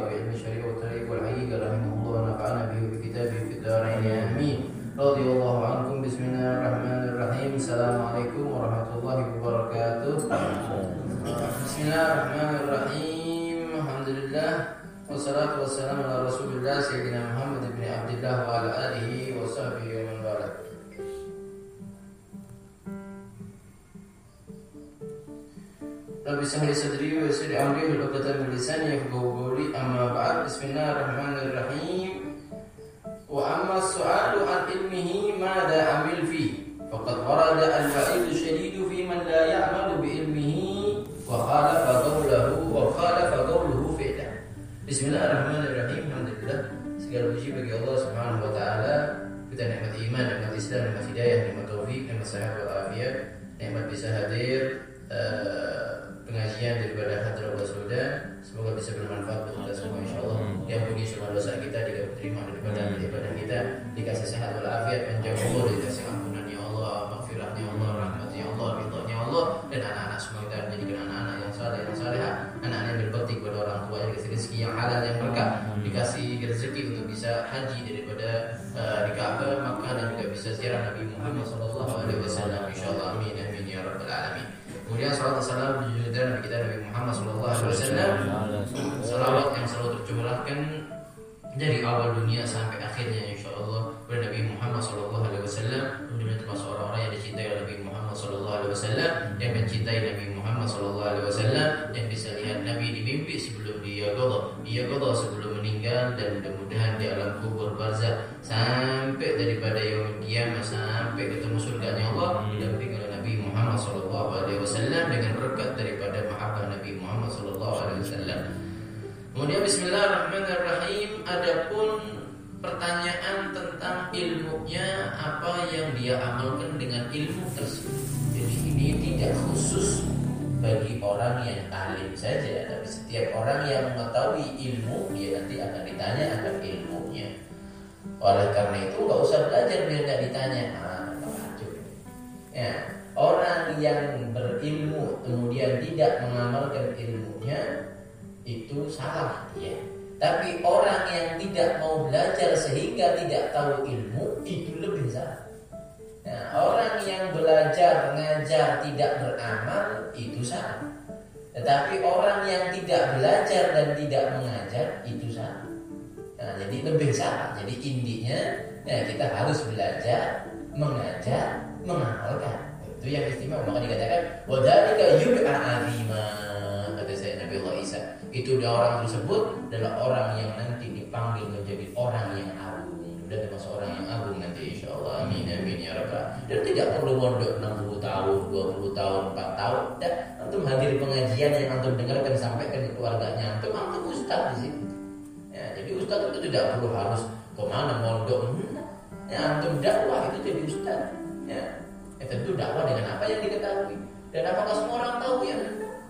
وعلم الشريعة والتاريخ والحقيقة رحمه الله ونفعنا به بكتابه في الدارين آمين رضي الله عنكم بسم الله الرحمن الرحيم. السلام عليكم ورحمة الله وبركاته. بسم الله الرحمن الرحيم. الحمد لله والصلاة والسلام على رسول الله سيدنا محمد بن عبد الله وعلى آله وصحبه ومن والاه. Rabbi sahli sadri wa yassir amri wa uqdatan min lisani yafqahu qawli amma ba'd. Bismillahirrahmanirrahim. Wa amma as-su'alu an ilmihi madha amil fi. Faqad warada al-wa'id shadid fi man la ya'malu bi ilmihi. Wa khalafa qawluhu wa khalafa qawluhu fi'la. Bismillahirrahmanirrahim. Alhamdulillah. Segala puji bagi Allah Subhanahu wa taala. Kita nikmat iman, nikmat Islam, nikmat hidayah, nikmat taufik, nikmat sehat wal afiat, nikmat bisa hadir uh, pengajian daripada Hadrah Sudan semoga bisa bermanfaat buat kita semua insyaallah hmm. yang punya semua dosa kita diterima daripada hmm. ibadah kita dikasih sehat walafiat panjang umur dikasih ampunan dan anak-anak semua kita menjadikan anak-anak yang saleh yang saleh anak-anak yang berbakti kepada orang tua dikasih rezeki yang halal yang berkah hmm. dikasih rezeki untuk bisa haji daripada uh, di Ka'bah Makkah dan juga bisa ziarah Nabi Muhammad sallallahu alaihi wasallam insyaallah amin amin ya rabbal alamin Kemudian salat salam juga Nabi kita Nabi Muhammad Sallallahu Alaihi Wasallam. Salawat yang selalu tercurahkan dari awal dunia sampai akhirnya insya Allah kepada Nabi Muhammad Sallallahu Alaihi Wasallam. Kemudian termasuk orang-orang yang dicintai oleh Nabi Muhammad Sallallahu Alaihi Wasallam, yang mencintai Nabi Muhammad Wasallam, yang bisa lihat Nabi di mimpi sebelum dia qada, dia qada sebelum meninggal dan mudah-mudahan di alam kubur barzah sampai daripada yang kiamat sampai ketemu surganya Allah didampingi oleh Nabi Muhammad Wasallam dengan berkat daripada mahabbah Nabi Muhammad Wasallam. Kemudian Bismillahirrahmanirrahim. Adapun pertanyaan tentang ilmunya apa yang dia amalkan dengan ilmu tersebut. Ini tidak khusus bagi orang yang alim saja, tapi setiap orang yang mengetahui ilmu dia nanti akan ditanya akan ilmunya. Oleh karena itu nggak usah belajar biar nggak ditanya. Ah, ya, Orang yang berilmu kemudian tidak mengamalkan ilmunya itu salah dia. Tapi orang yang tidak mau belajar sehingga tidak tahu ilmu itu lebih salah. Orang yang belajar mengajar tidak beramal itu salah. Tetapi orang yang tidak belajar dan tidak mengajar itu salah. Nah, jadi lebih salah. Jadi intinya ya kita harus belajar, mengajar, mengamalkan. Itu yang istimewa maka dikatakan wadalika yud'a azima kata saya Nabi Allah Isa. Itu dia orang tersebut adalah orang yang nanti dipanggil menjadi orang yang agung termasuk orang yang agung nanti insya Allah amin amin ya rabbal dan tidak perlu mondok 60 tahun 20 tahun 4 tahun dan antum hadir pengajian yang antum dengarkan sampaikan ke keluarganya antum antum ustaz di sini ya, jadi ustaz itu tidak perlu harus ke mana mondok ya antum dakwah itu jadi ustaz ya Ya tentu dakwah dengan apa yang diketahui. Dan apakah semua orang tahu ya?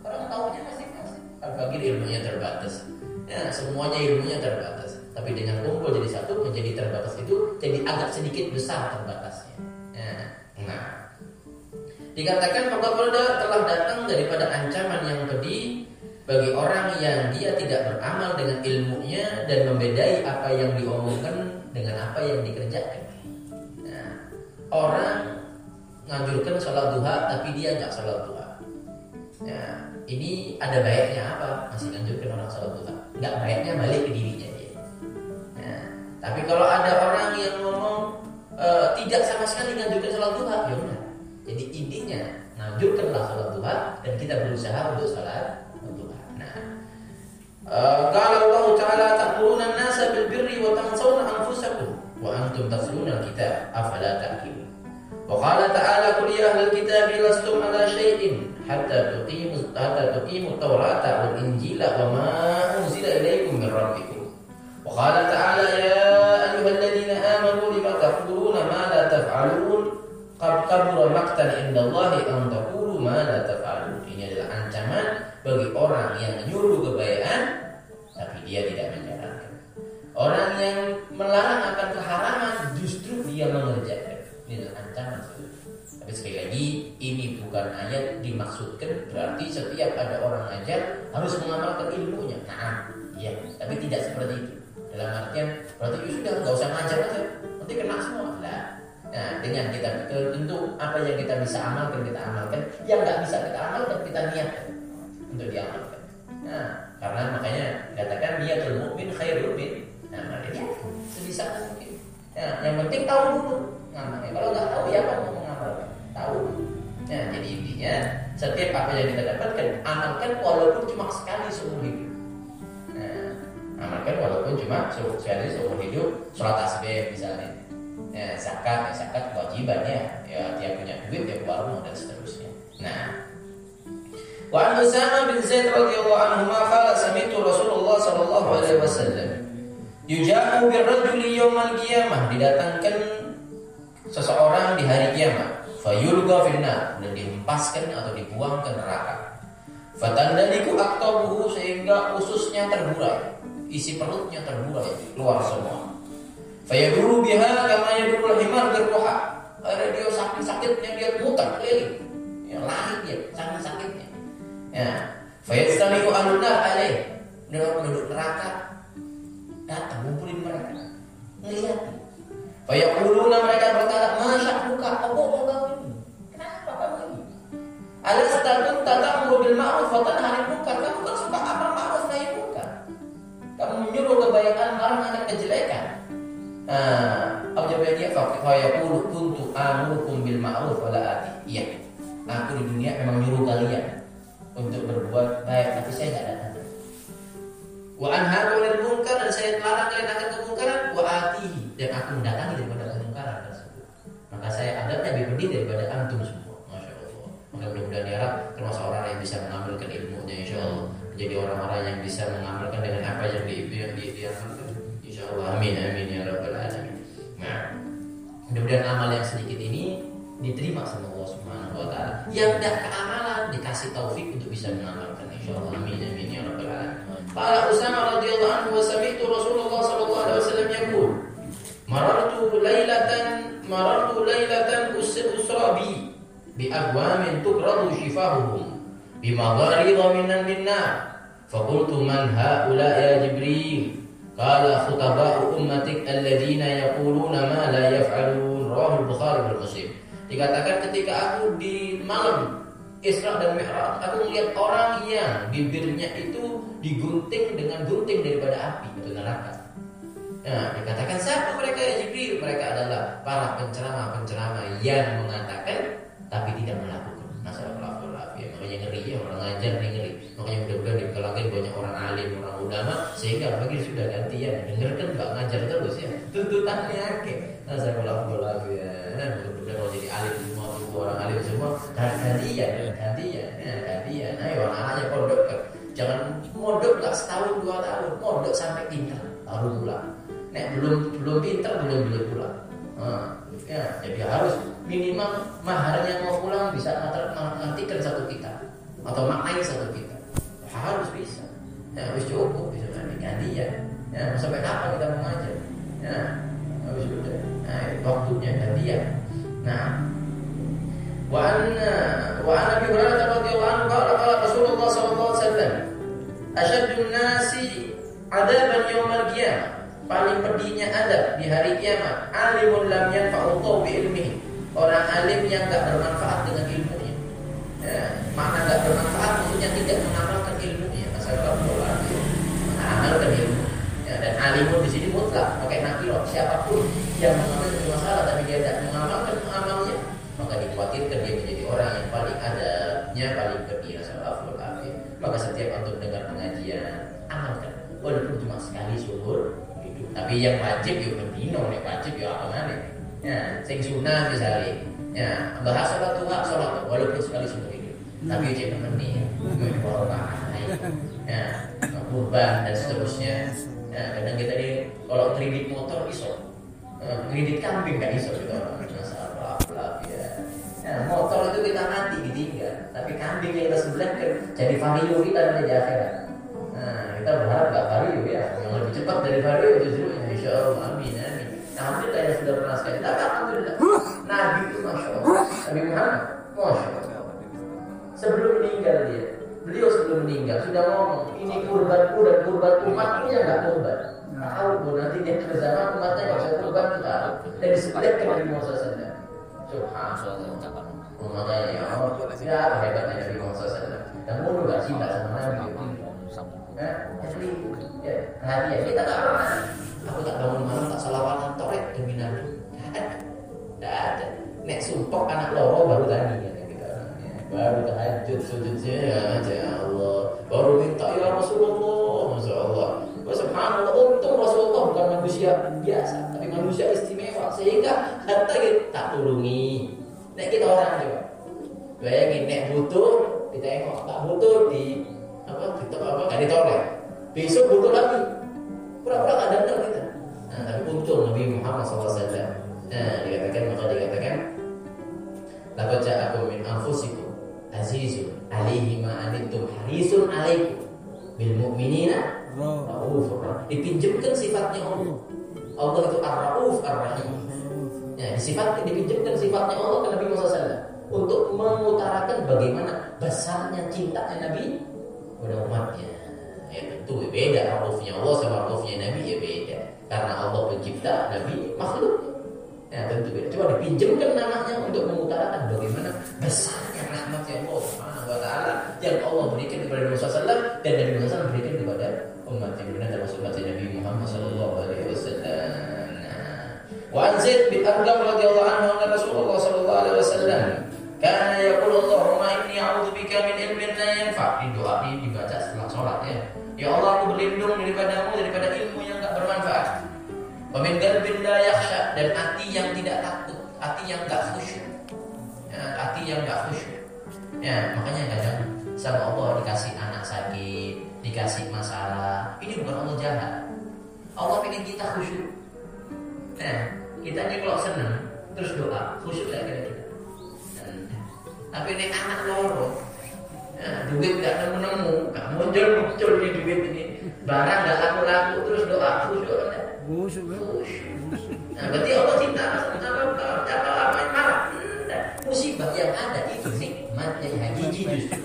Orang tahunya masing-masing. Apalagi ilmunya terbatas. Ya, semuanya ilmunya terbatas. Tapi dengan kumpul jadi satu menjadi terbatas itu jadi agak sedikit besar terbatasnya. Ya, nah, dikatakan Maka telah datang daripada ancaman yang pedih bagi orang yang dia tidak beramal dengan ilmunya dan membedai apa yang diomongkan dengan apa yang dikerjakan. Nah, orang nganjurkan sholat duha tapi dia nggak sholat duha. Ya, ini ada baiknya apa? Masih nganjurkan orang sholat duha. Nggak baiknya balik ke dirinya. Ya, tapi kalau ada orang yang ngomong e, tidak sama sekali ngajukan sholat duha, ya udah. Jadi intinya ngajukanlah sholat duha dan kita berusaha untuk sholat duha. Nah, eh, kalau Allah Taala takuluna nasa bil birri wa tansawna anfusakum wa antum tasluna kitab afala ta'kim. Wa qala ta'ala qul ya ahlal kitabi lastum ala syai'in hatta tuqimu hatta tuqimu tawrata wal injila wa ma unzila ilaykum min rabbikum. Wa qala ta'ala ya wa maqtan indallahi an taqulu ma la taf'alu. Ini adalah ancaman bagi orang yang menyuruh kebaikan tapi dia tidak menjalankan. Orang yang melarang akan keharaman justru dia mengerjakan. Ini adalah ancaman. Tapi sekali lagi ini bukan ayat dimaksudkan berarti setiap ada orang ajar harus mengamalkan ilmunya. Nah, ya, tapi tidak seperti itu. Dalam artian berarti sudah nggak usah ngajar aja, nanti kena semua. Lah, nah dengan kita tentu apa yang kita bisa amalkan kita amalkan, yang nggak bisa kita amalkan kita niatkan untuk diamalkan. Nah, karena makanya katakan niatul mukmin khairul min. Nah, makanya sebisa mungkin. Nah, yang penting tahu dulu. Nah, kalau nggak tahu ya apa mau mengamalkan? Tahu. Nah, jadi intinya setiap apa yang kita dapatkan amalkan walaupun cuma sekali seumur hidup. Nah, amalkan walaupun cuma sekali seumur hidup sholat tasbih misalnya. Ya, zakat, ya, zakat kewajiban ya. Dia punya duit ya keluar dan seterusnya. Nah, Wa an Usama bin Zaid radhiyallahu anhu ma qala sami'tu Rasulullah sallallahu alaihi wasallam yujahu birrajuli yawmal qiyamah. Didatangkan seseorang di hari kiamat. Fayulga finnar. Dan dihempaskan atau dibuang ke neraka. Fatandaliku aktabuhu sehingga ususnya terburai. Isi perutnya terburai. Keluar semua fayaduru biha kama yadurul himar berroha ada dia sakit sakitnya dia muter keliling. Ya lari dia saking sakitnya. Ya. Fayastamiku alunnar alaih. Penduduk neraka datang ngumpulin mereka. Ngelihat Fayaquluna mereka berkata, "Masya Nah, apa jawab dia? Fayaqulu kuntu amurukum bil ma'ruf wa la ati. Iya. Aku di dunia memang nyuruh kalian untuk berbuat baik, tapi saya tidak datang. Wa anharu anil munkar dan saya larang kalian akan kemungkaran wa atihi dan aku mendatangi daripada kemungkaran tersebut. Maka saya ada lebih pedih daripada antum semua. Masya Allah. Maka mudah-mudahan ya Rab termasuk orang yang bisa mengambilkan ilmunya Insya Allah menjadi orang-orang yang bisa mengamalkan dengan apa yang di di, diamalkan. Insya Allah amin ya Rabbal alamin. Nah, Kemudian amal yang sedikit ini diterima sama Allah Subhanahu wa taala. Yang tidak keamalan dikasih taufik untuk bisa mengamalkan insyaallah. Amin amin ya rabbal alamin. Para Usama radhiyallahu anhu wa sami'tu Rasulullah sallallahu alaihi wasallam yaqul Marartu lailatan marartu lailatan usra bi bi abwamin tukradu shifahuhum bima gharida minan nar faqultu man haula ya Jibril Qala khutaba'u ummatik alladzina yaquluna ma la yaf'alun Rahul Bukhari wal Dikatakan ketika aku di malam Isra dan Mi'raj, aku melihat orang yang bibirnya itu digunting dengan gunting daripada api itu neraka. Nah, dikatakan siapa mereka yang Jibril? Mereka adalah para penceramah-penceramah yang mengatakan tapi tidak melakukan. Masalah pelaku ya. Makanya ngeri ya orang ngajar nih banyak orang alim, orang ulama sehingga bagi sudah gantian dengarkan Pak ngajar terus ya. Tuntutannya ke. Masalah pelafon ya. Mudah-mudahan kalau jadi alim semua, orang alim semua gantian, gantian, ya, gantian. Ayo anak-anaknya pondok Jangan mondok lah setahun dua tahun, mondok sampai pintar baru pulang. Nek belum belum pintar belum boleh pulang. Nah, ya, jadi harus minimal maharnya mau pulang bisa mengartikan satu kita atau maknai satu kita. Harus bisa. Ya, harus cukup bisa ganti ya. Ya, sampai kapan kita mengajar? Ya, harus sudah. Nah, waktunya gantian. Nah, wa anna wa an Abi Hurairah radhiyallahu anhu qala qala Rasulullah sallallahu alaihi wasallam asyadun nasi adaban yaumal qiyamah paling pedihnya adab di hari kiamat alimun lam yanfa'u bi ilmihi orang alim yang enggak bermanfaat dengan ilmunya ya, makna enggak bermanfaat maksudnya tidak mengamalkan mengamalkan ilmu ya, dan alimun di sini mutlak pakai nakiro siapa pun yang mengambil satu masalah tapi dia tidak mengamalkan amalnya maka dikhawatirkan dia menjadi orang yang paling adabnya paling pedih Rasulullah maka setiap antum dengar pengajian amalkan. Walaupun cuma sekali syukur tapi yang wajib yo bendino nek wajib yo apa mana ya sing sunah misalnya ya bahas sholat tuh sholat walaupun sekali seumur hidup tapi cek nih corona ya kurban dan seterusnya. Ya kadang kita di kalau kredit motor iso. Kredit kambing kan iso gitu masalah ya. Ya, motor itu kita nanti ditinggal, tapi kambing yang kita sebelah kan jadi vario kita di akhirat. Nah, kita berharap gak vario ya, yang lebih cepat dari vario justru ya, insya Allah amin amin. Nah, alhamdulillah yang sudah pernah sekali, tapi alhamdulillah. Nabi itu masya Allah, Nabi Muhammad, masya Allah. Sebelum meninggal dia, beliau sebelum meninggal sudah ngomong ini kurbanku dan kurban umatku yang nggak kurban. Tahu bu nanti dia ke zaman umatnya nggak bisa kurban kita dan disebutkan Nabi Muhammad SAW. Subhanallah. Hatta kita tak turungi nek kita orang coba bayangin nek butuh ditengok. Tak butuh di apa kita apa gak ditolak besok butuh lagi. Pura-pura gak datang kita. Nah tapi muncul Nabi Muhammad SAW nah dikatakan maka dikatakan Laqad ja'akum min anfusikum azizun alaihi ma anittum harisun alaikum bil mu'minina raufur dipinjamkan sifatnya Allah Allah itu ar-rauf ar-rahim ya disifat dipinjamkan sifatnya Allah ke Nabi Muhammad SAW untuk mengutarakan bagaimana besarnya cintanya Nabi kepada umatnya. Ya tentu beda raufnya Allah sama raufnya Nabi ya beda. Karena Allah pencipta Nabi makhluk. Ya tentu beda. Coba dipinjamkan namanya untuk mengutarakan bagaimana besarnya rahmatnya Allah Subhanahu wa taala yang Allah berikan kepada Nabi SAW dan Nabi SAW berikan kepada umat yang benar termasuk umat Nabi Muhammad wasallam. Wa Zaid bin Arqam radhiyallahu anhu anna Rasulullah sallallahu alaihi wasallam kana yaqul Allahumma inni a'udzu bika min ilmin la yanfa. Ini doa ini dibaca setelah sholat ya. Ya Allah aku berlindung daripadamu daripada ilmu yang tak bermanfaat. Wa min qalbin la yakhsha dan hati yang tidak takut, hati yang enggak khusyuk. Ya, hati yang enggak khusyuk. Ya, makanya kadang sama Allah dikasih anak sakit, dikasih masalah. Ini bukan Allah jahat. Allah ingin kita khusyuk. Nah, kita ini kalau senang terus doa, khusyuk gak kira-kira. Tapi ini anak loro, nah, duit gak nemu-nemu, gak muncul-muncul nih duit ini. Barang gak laku-laku terus doa, khusyuk enggak? Khusyuk. Nah, berarti Allah cinta sama apa apa yang marah. Musibah yang ada itu nikmat yang hakiki justru.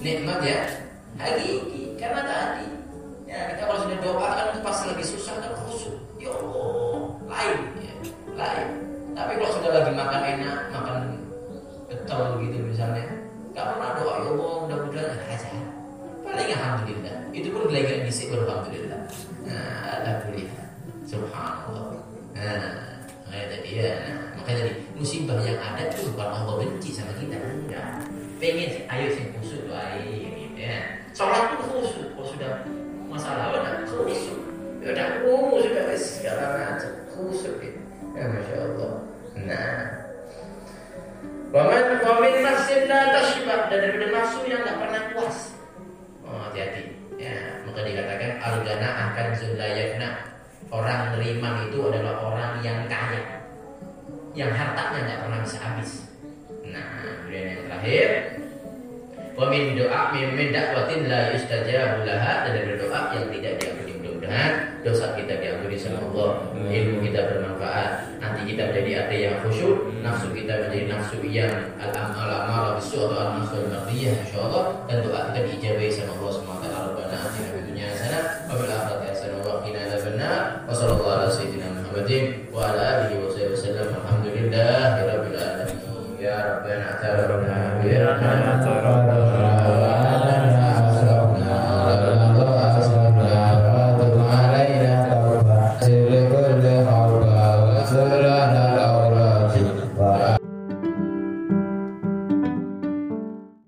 Nikmat ya hakiki karena tadi ya kita kalau sudah doa kan pas lagi susah kan khusyuk. Ya Allah, ya, lain. Tapi kalau sudah lagi makan enak, makan betul gitu misalnya, gak pernah doa ya Allah mudah-mudahan aja. Paling alhamdulillah. Itu pun lagi bisik alhamdulillah. Nah, alhamdulillah. Subhanallah. Nah, makanya tadi ya, nah, makanya tadi musibah yang ada itu bukan Allah benci sama kita, enggak. Pengen ayo sih khusyuk doa gitu ya. Sholat pun khusyuk, kalau sudah masalah udah khusyuk. Ya udah umum sudah segala macam khusyuk gitu. Ya masya Allah. Nah, Waman wamin nafsin la tashbah dan daripada nafsu yang nggak pernah puas. Oh, hati-hati. Ya, maka dikatakan al-gana akan zulayafna. Orang beriman itu adalah orang yang kaya. Yang hartanya nggak pernah bisa habis. Nah, kemudian yang terakhir wa min doa min dakwatin la yustajabu dan dari doa yang tidak diampuni mudah-mudahan dosa kita diampuni sama Allah. Ilmu kita bermanfaat. Nanti kita menjadi ada yang khusyuk. Nafsu kita menjadi nafsu yang al-amal bisu atau al-nafsu al-mardiyah insyaallah dan doa kita diijabahi sama Allah SWT